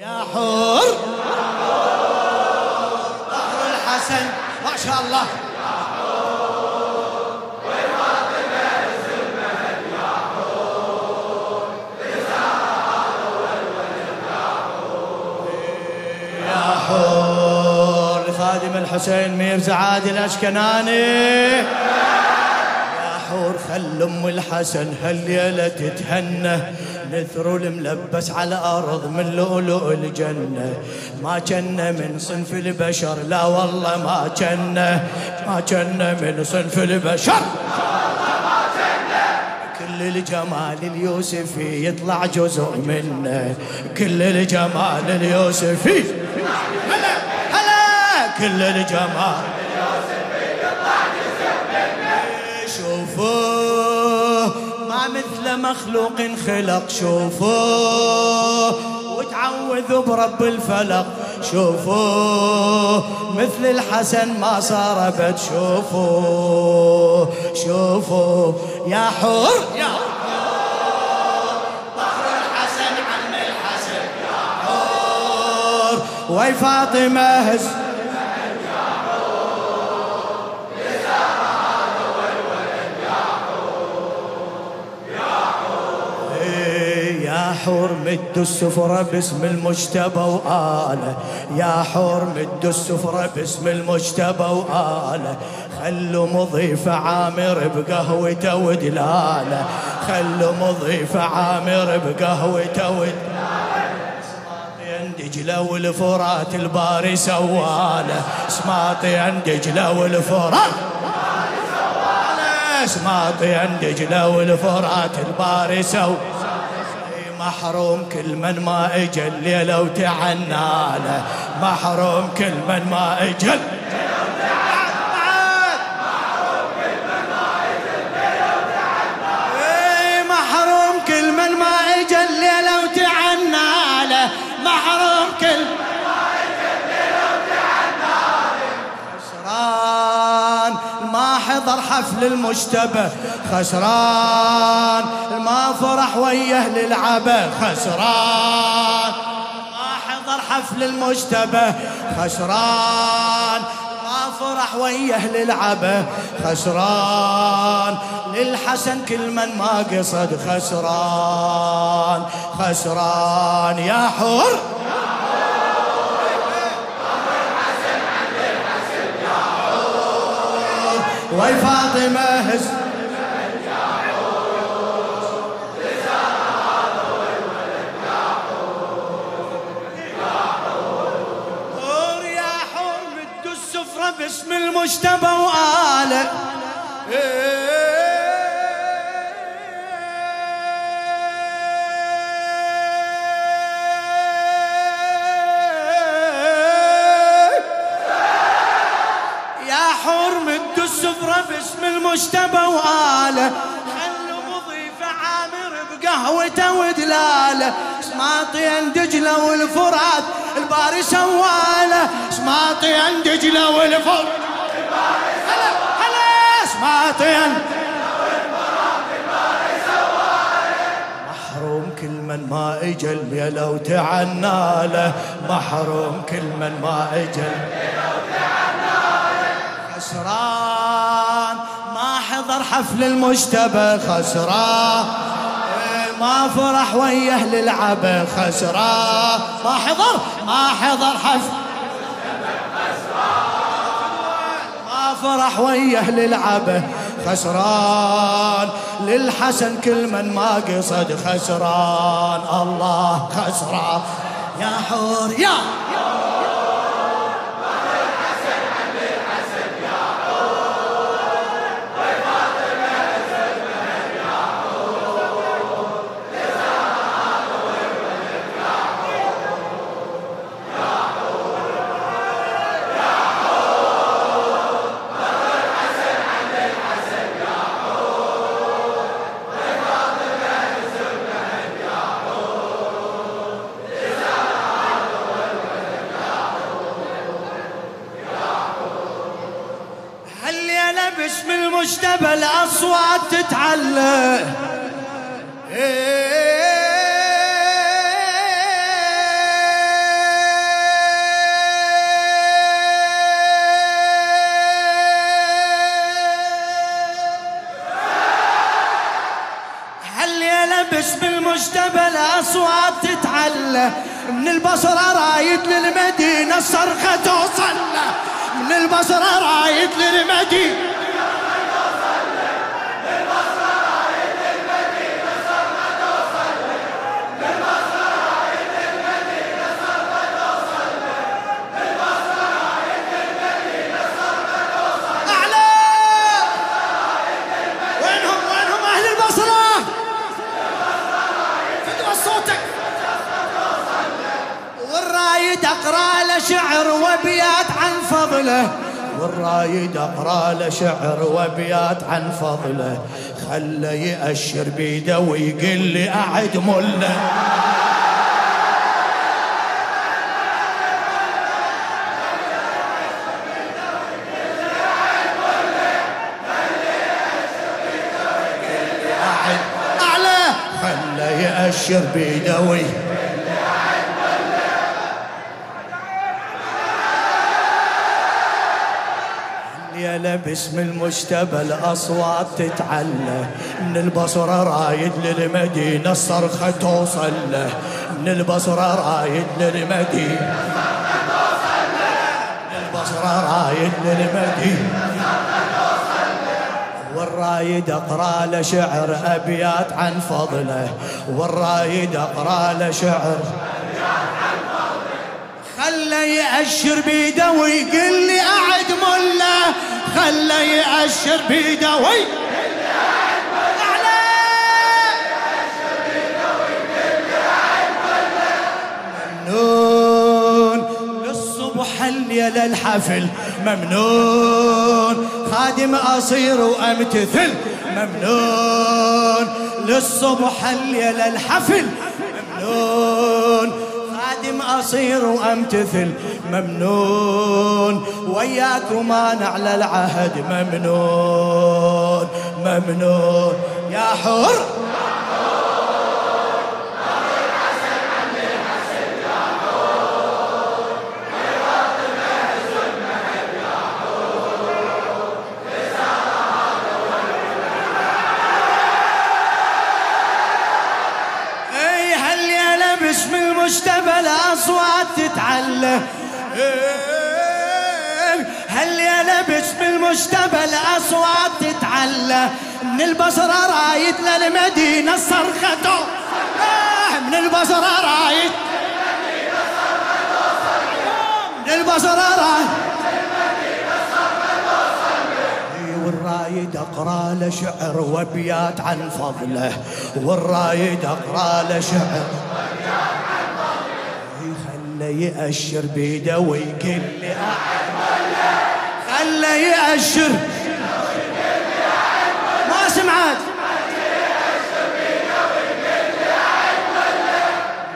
يا حور. ظهر الحسن ما شاء الله. لخادم الحسين ميرزا عادل الأشكناني. يا حور خل أم الحسن هالليلة تتهنى. نثر الملبس على الأرض من لؤلؤ الجنة. ما كنا من صنف البشر لا والله ما كنا ما كنا من صنف البشر. كل الجمال اليوسفي يطلع جزء منه. كل الجمال اليوسفي هلا هلا. كل الجمال مثل مخلوق خلق شوفوه وتعوذوا برب الفلق شوفوه مثل الحسن ما صار بد شوفوه شوفوه يا حور يا ظهر الحسن عم الحسن يا حور. وي فاطمة هز حور مد السفرة باسم المجتبى وآله. يا حور مد السفرة باسم المجتبى وآله. خلوا مضيف عامر بقهوته ودلاله. خلوا مضيف عامر بقهوته ودلاله. دجلة والفرات الباري سواله. سماطين دجلة والفرات سماطين دجلة والفرات الباري سواله. محروم كل من ما اجى الليلة وتعناله محروم كل من ما اجى حضر حفل المجتبى. خسران ما فرح وياه للعبة خسران ما حضر حفل المجتبى. خسران ما فرح وياه للعبة خسران للحسن كل من ما قصد. خسران خسران يا حر. وي فاطمة هز. باسم المجتبى وآله. المجتبى وآله خلوا مضيف عامر بقهوته ودلاله. سماطين دجلة والفرات الباري سواله سماطين دجلة والفرات هلا هلا سماطين محروم كل من ما اجى الليلة وتعناله محروم كل من ما اجى خسران حضر حفل المجتبى خسران ما فرح وياه للعبة خسران ما حضر ما حضر حفل فرح وياه للعبة خسران. للحسن كل من ما قصد خسران. الله خسران. يا حور يا المجتبى الأصوات تتعلى بس بالمجتبى الأصوات تتعلى من البصرة رايد للمدينة الصرخة توصل. من البصرة رايد للمدينة أقرأ له شعر وأبيات عن فضله. والرايد أقرأ له شعر وأبيات عن فضله. خله يأشر بيده ويقول لي أعد مله. خله يأشر بيده ويقول باسم المجتبى الأصوات تتعلى من البصرة رايد للمدينة الصرخة توصل من البصرة رايد للمدينة من البصرة رايد للمدينة. والرايد أقرأ له شعر أبيات عن فضله والرايد أقرأ له شعر خله يأشر بيده ويقول لي أعد ملة. خله يأشر بيده وي ممنون للصبح الحفل. ممنون خادم أصير وأمتثل. ممنون للصبح الليل الحفل. ممنون خادم أصير وأمتثل ممنون. وياكما نعلى العهد ممنون. ممنون. يا حر. باسم المجتبى الاصوات تتعلى هالليلة باسم المجتبى الأصوات تتعلى من البصرة رايد للمدينة صرخته. من البصرة رايد من البصرة رايد والرايد أقرأ له شعر وابيات عن فضله. والرايد أقرأ له شعر خله يأشر بيده ويقول لي خله يأشر ما سمعت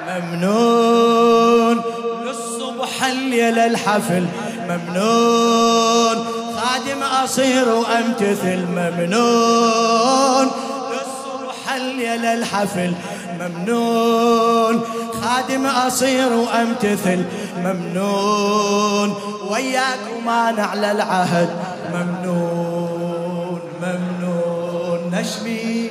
ممنون للصبح الليل الحفل ممنون خادم أصير وأمتثل ممنون للصبح الليل الحفل ممنون خادم أصير وأمتثل. ممنون وياكما نعلى العهد. ممنون ممنون. نشمي.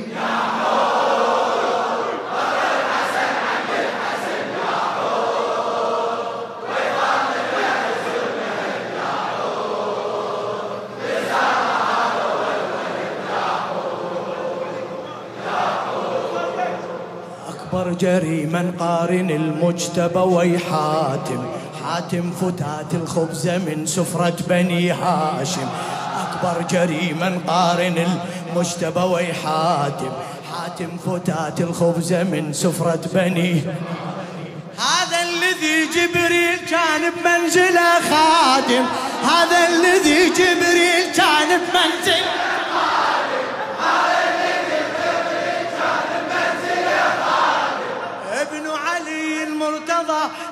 جريما قارن المجتبى ويحاتم. حاتم فتات الخبز من سفرة بني هاشم. أكبر جريما قارن المجتبى ويحاتم. حاتم فتات الخبز من سفرة بني هذا الذي جبريل كان بمنزله خادم. هذا الذي جبريل كان بمنزله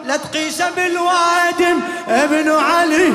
لا تقيس بالوادم ابن علي.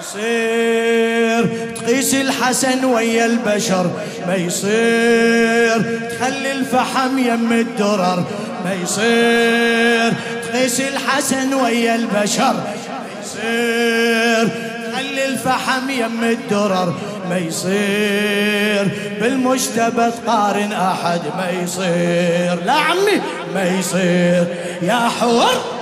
يصير تقيس الحسن ويا البشر. ما يصير تخلي الفحم يم الدرر. ما يصير تقيس الحسن ويا البشر. ما يصير خلي الفحم يم الدرر. ما يصير بالمجتبى تقارن أحد ما يصير. لا عمي ما يصير. يا حور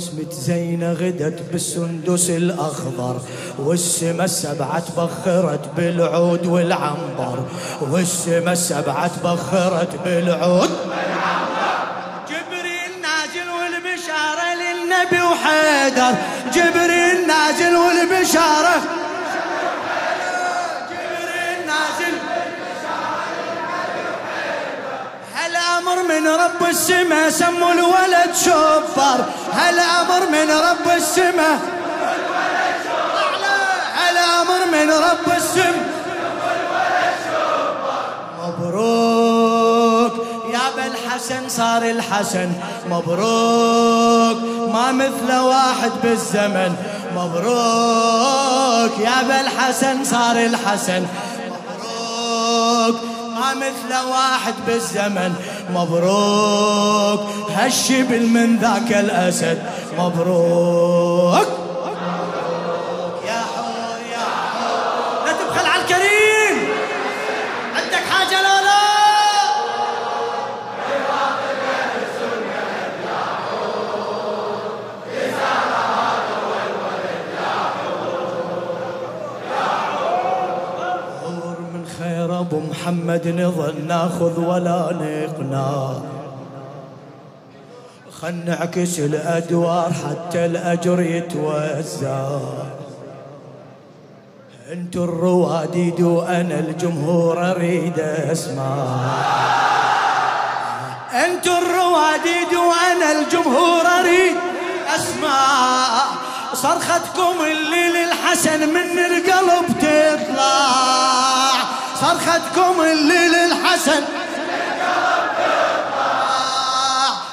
الفردوس متزينة غدت بالسندس الأخضر والسما السبعة تبخرت بالعود والعنبر. والسما السبعة تبخرت بالعود جبريل نازل والبشارة للنبي وحيدر جبريل من رب السماء سموا الولد شفر هل أمر من رب السماء هل أمر من رب السماء مبروك يا بالحسن صار الحسن. مبروك ما مثل واحد بالزمن. مبروك يا بالحسن صار الحسن. مثل واحد بالزمن. مبروك هالشبل من ذاك الأسد. مبروك. محمد نظل ناخذ ولا نقنع. خل نعكس الأدوار حتى الأجر يتوزع. انتو الرواديد وأنا الجمهور أريد أسمع. انتو الرواديد وأنا الجمهور أريد أسمع. صرختكم اللي للحسن من القلب تطلع. صرختكم اللي للحسن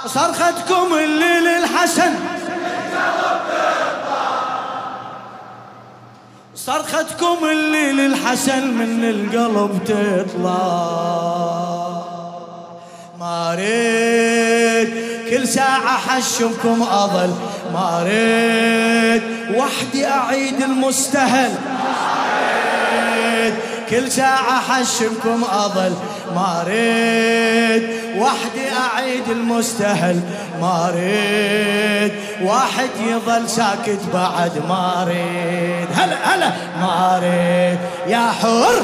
صرختكم اللي للحسن صرختكم اللي للحسن من القلب تطلع. ما ريت كل ساعة حشمكم أظل ما ريت وحدي أعيد المستهل. كل ساعة حشمكم أظل ما ريد وحدي أعيد المستهل. ما ريد واحد يظل ساكت بعد. ما ريد هلا هلا. ما ريد يا حر.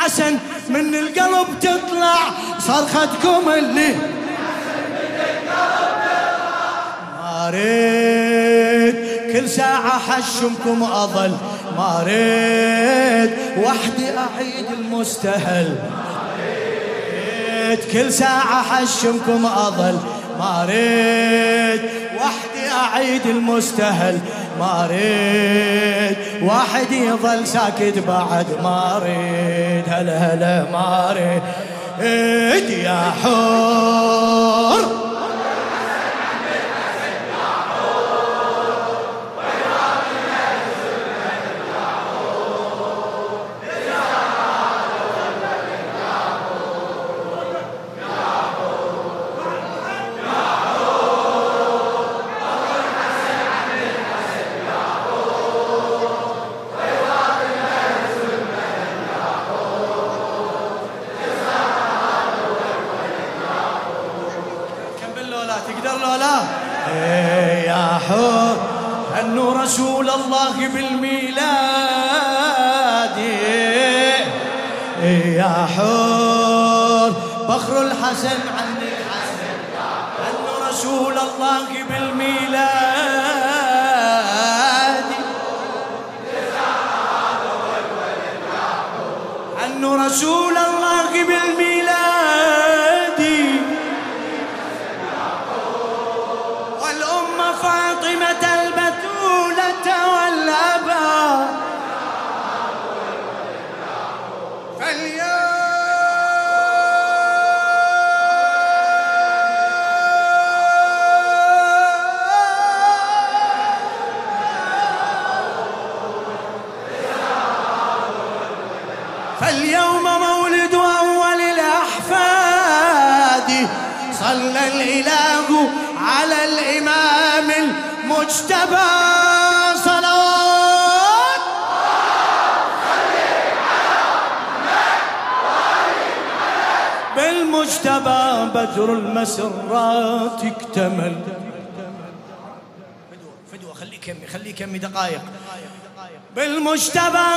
اللي للحسن من القلب تطلع صرختكم اللي ما ريت كل ساعة حشمكم أظل ما ريت وحدي أعيد المستهل. ريت كل ساعة حشمكم أظل ما ريت وحدي أعيد المستهل. ما ريت واحد يظل ساكت بعد. ما ريت هلا هلا ما ريت يا حور يا حور أنه رسول الله بالميلاد. يا حور بخر الحسن عن الحسن أنه رسول الله بالميلاد. أنه رسول الله المجتبى صلوات. بالمجتبى بدر المسرات اكتمل. خليك يمي خليك يمي دقائق بالمجتبى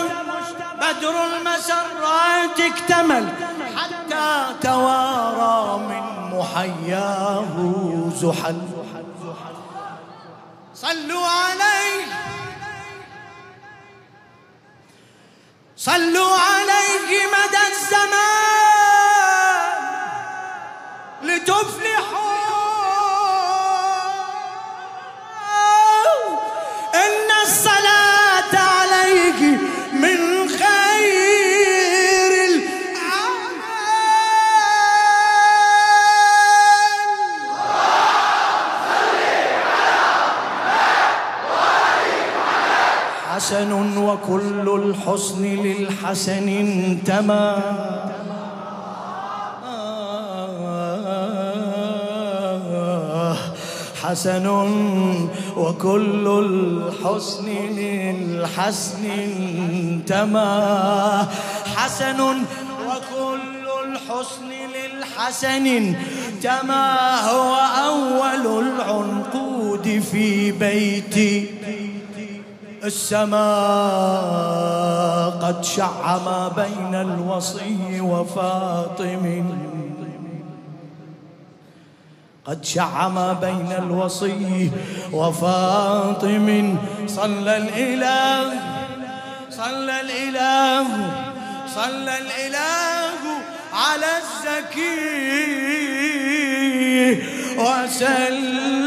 بدر المسرات اكتمل. حتى توارى من محياه زحل. صلوا عليه. صلوا عليه مدى الزمان. لتفلحوا. وكل الحسن للحسن انتمى. حسن وكل الحسن للحسن انتمى. حسن وكل الحسن للحسن انتمى. هو أول العنقود في بيتي. السماء قد شع ما بين الوصي وفاطم. قد شع ما بين الوصي وفاطم. صلى الإله صلى الإله صلى الإله على الزكي وسلم.